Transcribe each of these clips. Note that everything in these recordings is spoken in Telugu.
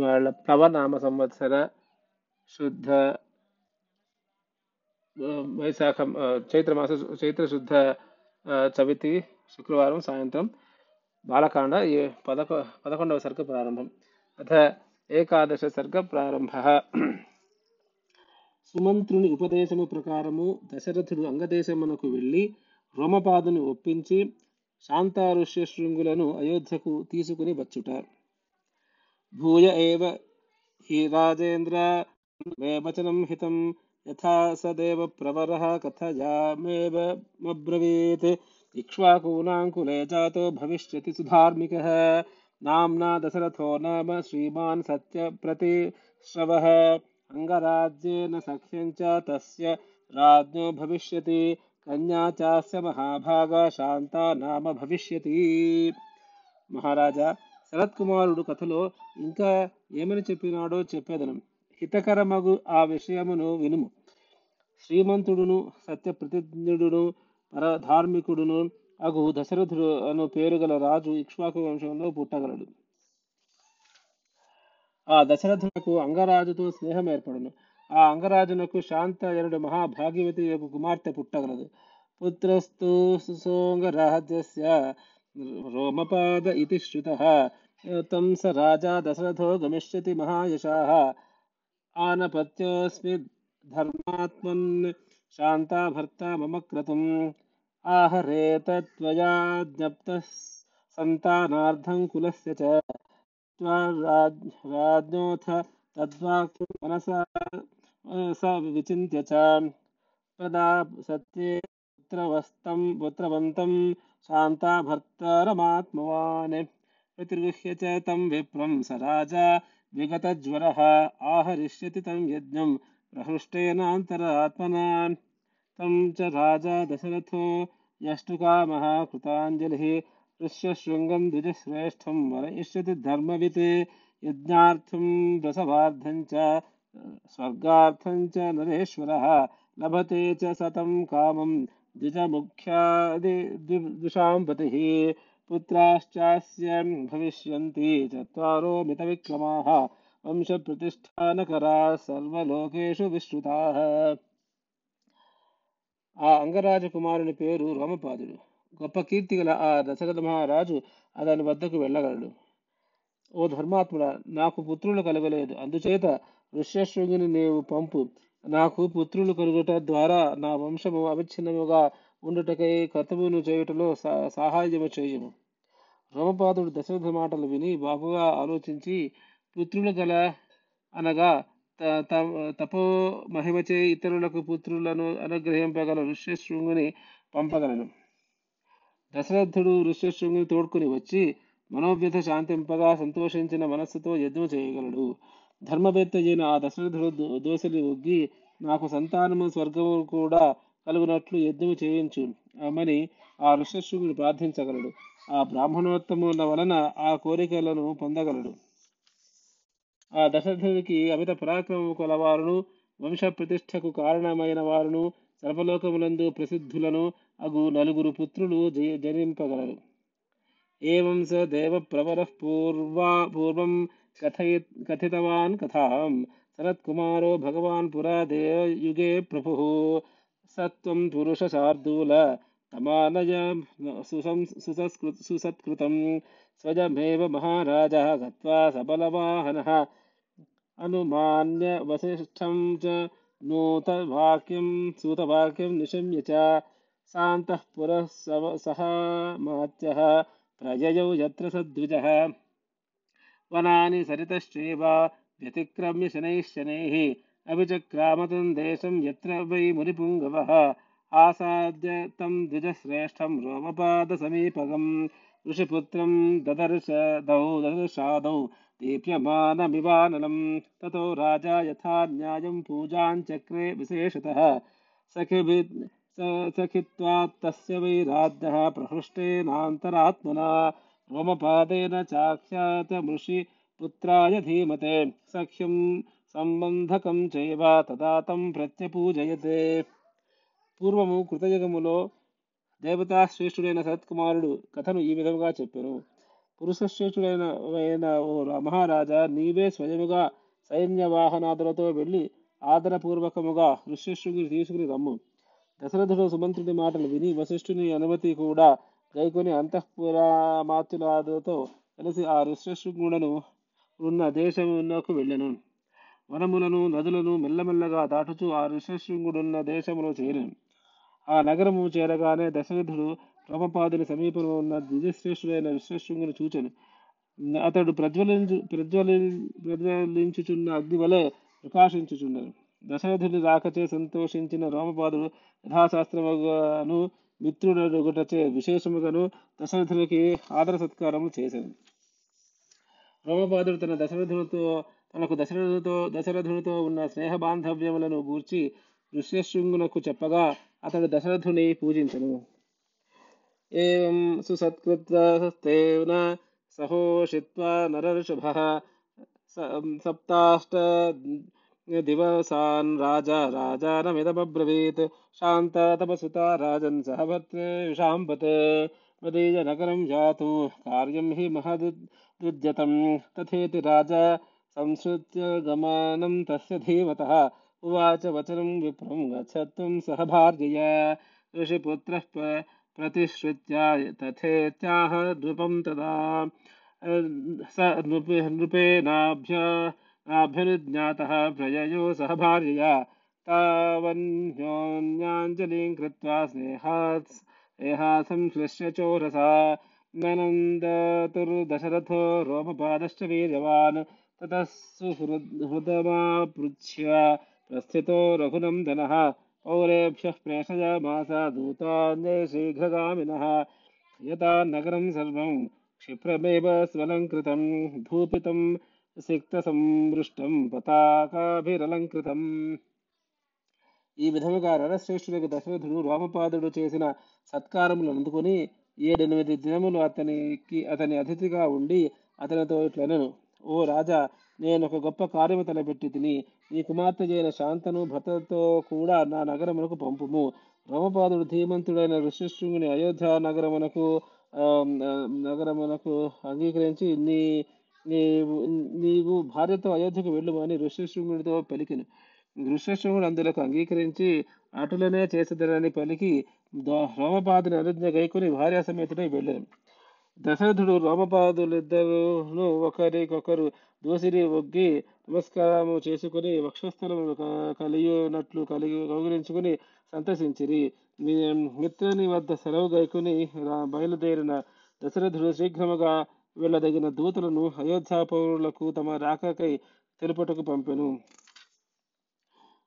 వాళ్ళ ప్లవనామ సంవత్సర శుద్ధ వైశాఖం చైత్రమాస చైత్రశుద్ధ చవితి శుక్రవారం సాయంత్రం బాలకాండ ఏ పదకొ పదకొండవ సర్గ ప్రారంభం. అథ ఏకాదశ సర్గ ప్రారంభ. సుమంత్రుని ఉపదేశము ప్రకారము దశరథుడు అంగదేశమునకు వెళ్ళి రోమపాదుని ఒప్పించి శాంతారుష్య శృంగులను అయోధ్యకు తీసుకుని వచ్చుట. भूय एव हि राजेन्द्र मे वचनं हितं यथा स देव प्रवरः कथयामेव मब्रवीत्। जातो भविष्यति सुधार्मिकः। नाम्ना दशरथो नाम श्रीमान् सत्यप्रतिश्रवः। अङ्गराज्येन सख्यं च तस्य राज्ञो भविष्यति। कन्या चास्य महाभागा शान्ता नाम भविष्यति। महाराजा శరత్ కుమారుడు కథలో ఇంకా ఏమని చెప్పినాడో చెప్పేదనం. హితకరమగు ఆ విషయమును వినుము. శ్రీమంతుడును సత్యప్రతిజ్ఞుడును పరధార్మికుడును అగు దశరథుడు అను పేరు గల రాజు ఇక్ష్వాకు వంశంలో పుట్టగలడు. ఆ దశరథునకు అంగరాజుతో స్నేహం ఏర్పడును. ఆ అంగరాజునకు శాంత ఎనుడు మహాభాగ్యవతి యొక్క కుమార్తె పుట్టగలదు. పుత్రస్తు సుసోంగరాజ్యస్య रोमपाद इति श्रुतः। तं स राजा दशरथो गमिष्यति महायशाः। आनपत्योऽस्मि धर्मात्मन् शान्ता भर्ता मम क्रतुम्। आहरेतत्त्वया ज्ञप्तः सन्तानार्थं कुलस्य च। राज्ञोऽथ तद्वाक्यं मनसा विचिन्त्य च। सत्ये पुत्रवस्तं पुत्रवन्तं शान्ताभर्तरमात्मवान् प्रतिगृह्य च तं विप्रं स राजा विगतज्वरः आहरिष्यति तं यज्ञं प्रहृष्टेनान्तरात्मना तं च राजा दशरथो यष्टुकामः कृताञ्जलिः ऋष्यशृङ्गं द्विजश्रेष्ठं वरयिष्यति धर्मवित् यज्ञार्थं रसवार्धं च, स्वर्गार्थं च नरेश्वरः लभते च सतं कामं చ సతం కామం ద్విజముఖ్యాది ద్విషాం పతిः పుత్రాశ్చాస్య భవిష్యంతి సర్వలోకేషు విశ్రుతాः ఆ అంగరాజకుమారుని పేరు రోమపాదుడు గొప్ప కీర్తి గల ఆ దశరథ మహారాజు అతని వద్దకు వెళ్ళగలడు। ఓ ధర్మాత్ముడ నాకు పుత్రులు కలగలేదు అందుచేత ఋష్యశృంగిని నీవు పంపు నాకు పుత్రులు కలుగుట ద్వారా నా వంశము అవిచ్ఛిన్నముగా ఉండుటకై కర్తవ్యమును చేయుటలో సహాయము చేయము. రోమపాదుడు దశరథ మాటలు విని బాగుగా ఆలోచించి పుత్రులు గల అనగా తపో మహిమచే ఇతరులకు పుత్రులను అనుగ్రహింపగల ఋష్యశృంగుని పంపగలను దశరథుడు ఋష్యశృంగుని తోడ్కొని వచ్చి మనోవ్యత శాంతింపగా సంతోషించిన మనస్సుతో యజ్ఞం చేయగలడు. ధర్మవేత్త అయిన ఆ దశరథుడు దోశలు ఒగ్గి నాకు సంతానము స్వర్గము కూడా కలుగునట్లు యజ్ఞము చేయించు. అమని ఆ ఋష్యశృంగుని ప్రార్థించగలడు. ఆ బ్రాహ్మణోత్తముల వలన ఆ కోరికలను పొందగలడు. ఆ దశరథుడికి అమిత పరాక్రమము కలవారును వంశ ప్రతిష్టకు కారణమైన వారును సర్వలోకములందు ప్రసిద్ధులను అగు నలుగురు పుత్రులు జయ జనింపగలరు. ఏవం స దేవ ప్రవర పూర్వ పూర్వం कथयत्, कथितवान् कथां सनत्कुमारो भगवान् पुरा देवयुगे प्रभुः। स महाराज पुरुषशार्दूल। तमानय नूतवाक्यम सूतवाक्यम सुसत्कृतं महाराजः गत्वा सबलवाहनः। च नूतवाक्यं सूतवाक्यं निशम्य च सह पुरः सव सः मात्यः यत्र सद्विजः। वनानि सरितश्चैव व्यतिक्रम्य शनैः शनैः अभिचक्रामतं देशं यत्र वै मुनिपुङ्गवः आसाद्य तं द्विजश्रेष्ठं रोमपादसमीपकं ऋषिपुत्रं ददर्श दौ ददर्शादौ दीप्यमानमिवानलं ततो राजा यथा न्यायं पूजाञ्चक्रे विशेषतः सखिभि सखित्वात् तस्य वै राज्ञः प्रहृष्टेनान्तरात्मना ప్రహృష్టేనాంతరాత్మనా చాఖ్యాత మృషి పుత్రాయ ధీమతే సఖ్యం సంబంధకం చైవ తదా తం ప్రత్యపూజయతే పూర్వము కృతయుగములో దేవతా శ్రేష్ఠుడైన సత్కుమారుడు కథను ఈ విధముగా చెప్పారు పురుషశ్రేష్ఠుడైన శ్రేష్ఠుడైన ఓ మహారాజా నీవే స్వయముగా సైన్య వాహనాదులతో వెళ్ళి ఆదరపూర్వకముగా ఋష్యశృంగిని తీసుకుని రమ్ము। దశరథుడు సుమంత్రుడి మాటలు విని వశిష్ఠుని అనుమతి కూడా గైకొని అంతఃపురమాతులతో కలిసి ఆ ఋష్యశృంగుడను ఉన్న దేశమునకు వెళ్ళెను. వనములను నదులను మెల్లమెల్లగా దాటుచూ ఆ ఋషశృంగుడున్న దేశములో చేరాను. ఆ నగరము చేరగానే దశరథుడు రోమపాదుని సమీపంలో ఉన్న దిజశ్రేష్ఠుడైన ఋషశృంగుని చూచను. అతడు ప్రజ్వలించు ప్రజ్వలి ప్రజ్వలించుచున్న అగ్ని వలె ప్రకాశించుచున్నాడు దశరథుడి రాకచే సంతోషించిన రోమపాదుడు యథాశాస్త్రముగాను మిత్రుడొకటచే విశేషముగాను దశరథునికి ఆదర సత్కారము చేశాను రోమపాదుడు తన దశరథునితో తనకు దశరథుతో దశరథునితో ఉన్న స్నేహ బాంధవ్యములను గూర్చి ఋష్యశృంగునకు చెప్పగా అతడు దశరథుని పూజించను. ఏం సుసత్కృతస్తేన సహోషిత్వ నరఋషభ సప్తాష్ట दिवसान् राजा राजानमिदमब्रवीत्। शान्ता तपसुता राजन् सह भर्तृशाम्बत मदीयनगरं जातु, कार्यं हि महदुद्यतं तथेति राजा संसृत्य गमानं तस्य धीमतः। उवाच वचनं विप्रं गच्छत्वं सह भार्य ऋषिपुत्रः प्रतिश्रुत्या तथेत्याह नृपं तदा। स नृपे, नृपेनाभ्या नाभ्यनुज्ञातः प्रययो सह भार्यया। तावन्योन्याञ्जलिं कृत्वा स्नेहात् स्नेहासंश्लिष्य चोरसा। ननन्दतुर्दशरथो रोमपादश्च वीर्यवान्। ततः सुहृदमापृच्छ्य प्रस्थितो रघुनन्दनः। पौरेभ्यः प्रेषयामास दूतान्ये शीघ्रगामिनः। यथा नगरं सर्वं क्षिप्रमेव स्वलङ्कृतं। धूपितं సిక్తసంవృష్టం పతాకాభిరలంకృతం ఈ విధముగా రణశ్రేష్ఠుడికి దశరథుడు రామపాదుడు చేసిన సత్కారములు అందుకొని ఏడెనిమిది దినములు అతనికి అతని అతిథిగా ఉండి అతనితో ఇట్లనను ఓ రాజా నేను ఒక గొప్ప కార్యము తలపెట్టి తిని నీ కుమార్తె అయిన శాంతను భర్తతో కూడా నా నగరమునకు పంపుము. రామపాదుడు ధీమంతుడైన ఋషిశృంగుని అయోధ్య నగరమునకు నగరమునకు అంగీకరించి నీ నీవు నీవు భార్యతో అయోధ్యకు వెళ్ళుమని ఋషిశృంగునితో పలికిను. ఋషశృంగుడు అందులకు అంగీకరించి అటులనే చేసేదనని పలికి రోమపాదుని అనుజ్ఞ గైకుని భార్య సమేతుడై వెళ్ళాను. దశరథుడు రోమపాదులిద్దరును ఒకరికొకరు దోసిరి ఒగ్గి నమస్కారము చేసుకుని వక్షస్థలము కలిగినట్లు కలియునట్లు కలిగి కౌగిలించుకుని సంతసించిరి. మిత్రుని వద్ద సెలవు గైకుని రా- బయలుదేరిన దశరథుడు శీఘ్రముగా వెళ్ళదగిన దూతలను అయోధ్య పౌరులకు తమ రాకకై తెలుపుటకు పంపెను.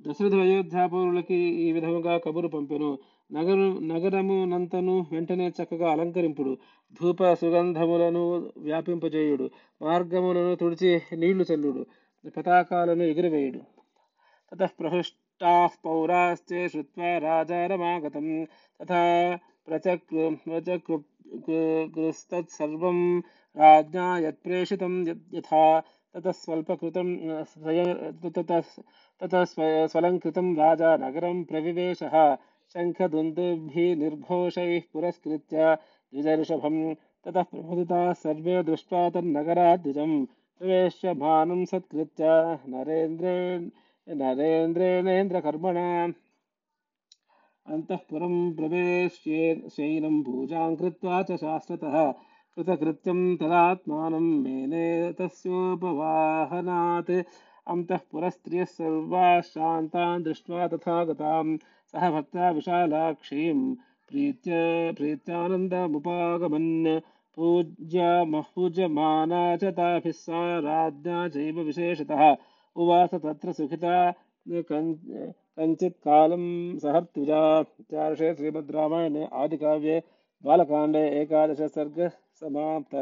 దశరథుడు అయోధ్య పౌరులకి ఈ విధముగా కబురు పంపెను. నగరు నంతను వెంటనే చక్కగా అలంకరింపుడు. ధూప సుగంధములను వ్యాపింపజేయుడు. మార్గములను తుడిచి నీళ్ళు చల్లుడు. పతాకాలను ఎగురవేయుడు. తతః ప్రహృష్టాః పౌరాశ్చే శ్రుత్వా రాజారమాగతం. తథా ప్రచక్రు ప్రచక్రు कृस्तत् सर्वं राज्ञा यत् यथा ततः स्वल्पकृतं ततः ततः स्वलङ्कृतं राजा नगरं प्रविवेशः। शङ्खदुन्दुभिः निर्घोषैः पुरस्कृत्य प्रभुता ततः प्रमुदिताः सर्वे दृष्ट्वा तन्नगराद्विजं प्रवेश्य भानुं सत्कृत्य नरेन्द्रे नरेन्द्रेणेन्द्रकर्मणा। अन्तःपुरं प्रवेश्येत् शयिनं पूजां कृत्वा च शाश्वतः कृतकृत्यं तदात्मानं मेने तस्योपवाहनात्। अन्तःपुरस्त्रियः सर्वाः शान्तान् दृष्ट्वा तथा गतां। सह भक्ता विशालाक्षीं प्रीत्य प्रीत्यानन्दमुपागमन्। पूज्य महूजमाना च ताभिः सा राज्ञा चैव विशेषतः। उवास तत्र सुखिता కంచిత్ కాలం సహర్తుజా ఇత్యార్షే శ్రీమద్ రామాయణే ఆదికావ్యే బాలకాండే ఏకాదశ సర్గ సమాప్త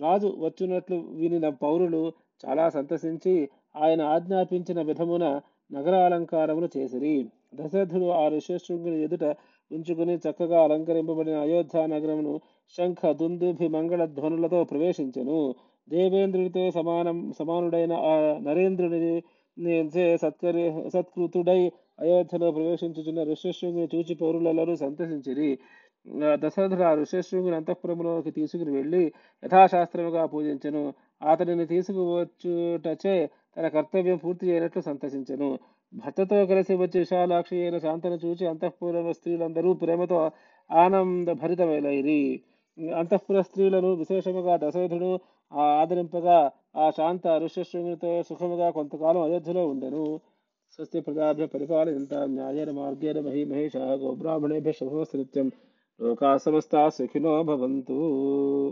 రాజు వచ్చినట్లు వినిన పౌరులు చాలా సంతసించి ఆయన ఆజ్ఞాపించిన విధమున నగరాలంకారములు చేసిరి. దశరథుడు ఆ ఋషశృంగుని ఎదుట ఉంచుకుని చక్కగా అలంకరింపబడిన అయోధ్య నగరమును శంఖ దుందుభి మంగళ ధ్వనులతో ప్రవేశించెను. దేవేంద్రుడితో సమానం సమానుడైన ఆ నరేంద్రుని సత్కరి సత్కృతుడై అయోధ్యలో ప్రవేశించుచున్న ఋషశృంగుని చూచి పౌరులలో సంతసించిరి. దశరథుడు ఆ ఋషశృంగుని అంతఃపురంలోకి తీసుకుని వెళ్ళి యథాశాస్త్రముగా పూజించెను. అతనిని తీసుకువచ్చుటచే తన కర్తవ్యం పూర్తి చేయనట్లు సంతసించను. భర్తతో కలిసి వచ్చి విశాలాక్షి అయిన శాంతను చూచి అంతఃపురం స్త్రీలందరూ ప్రేమతో ఆనంద భరితమైలైరి అంతఃపుర స్త్రీలను విశేషముగా దశరథుడు ఆదరింపగా ఆ శాంత ఋషశృంగునితో సుఖముగా కొంతకాలం అయోధ్యలో ఉండెను. స్వస్తి ప్రజాభ్య పరిపాలయంత న్యాయేన మార్గేణ మహి మహేష గోబ్రాహ్మణేభ్య శుభమస్తు నిత్యం. లోకా సమస్త సుఖినో భవంతు.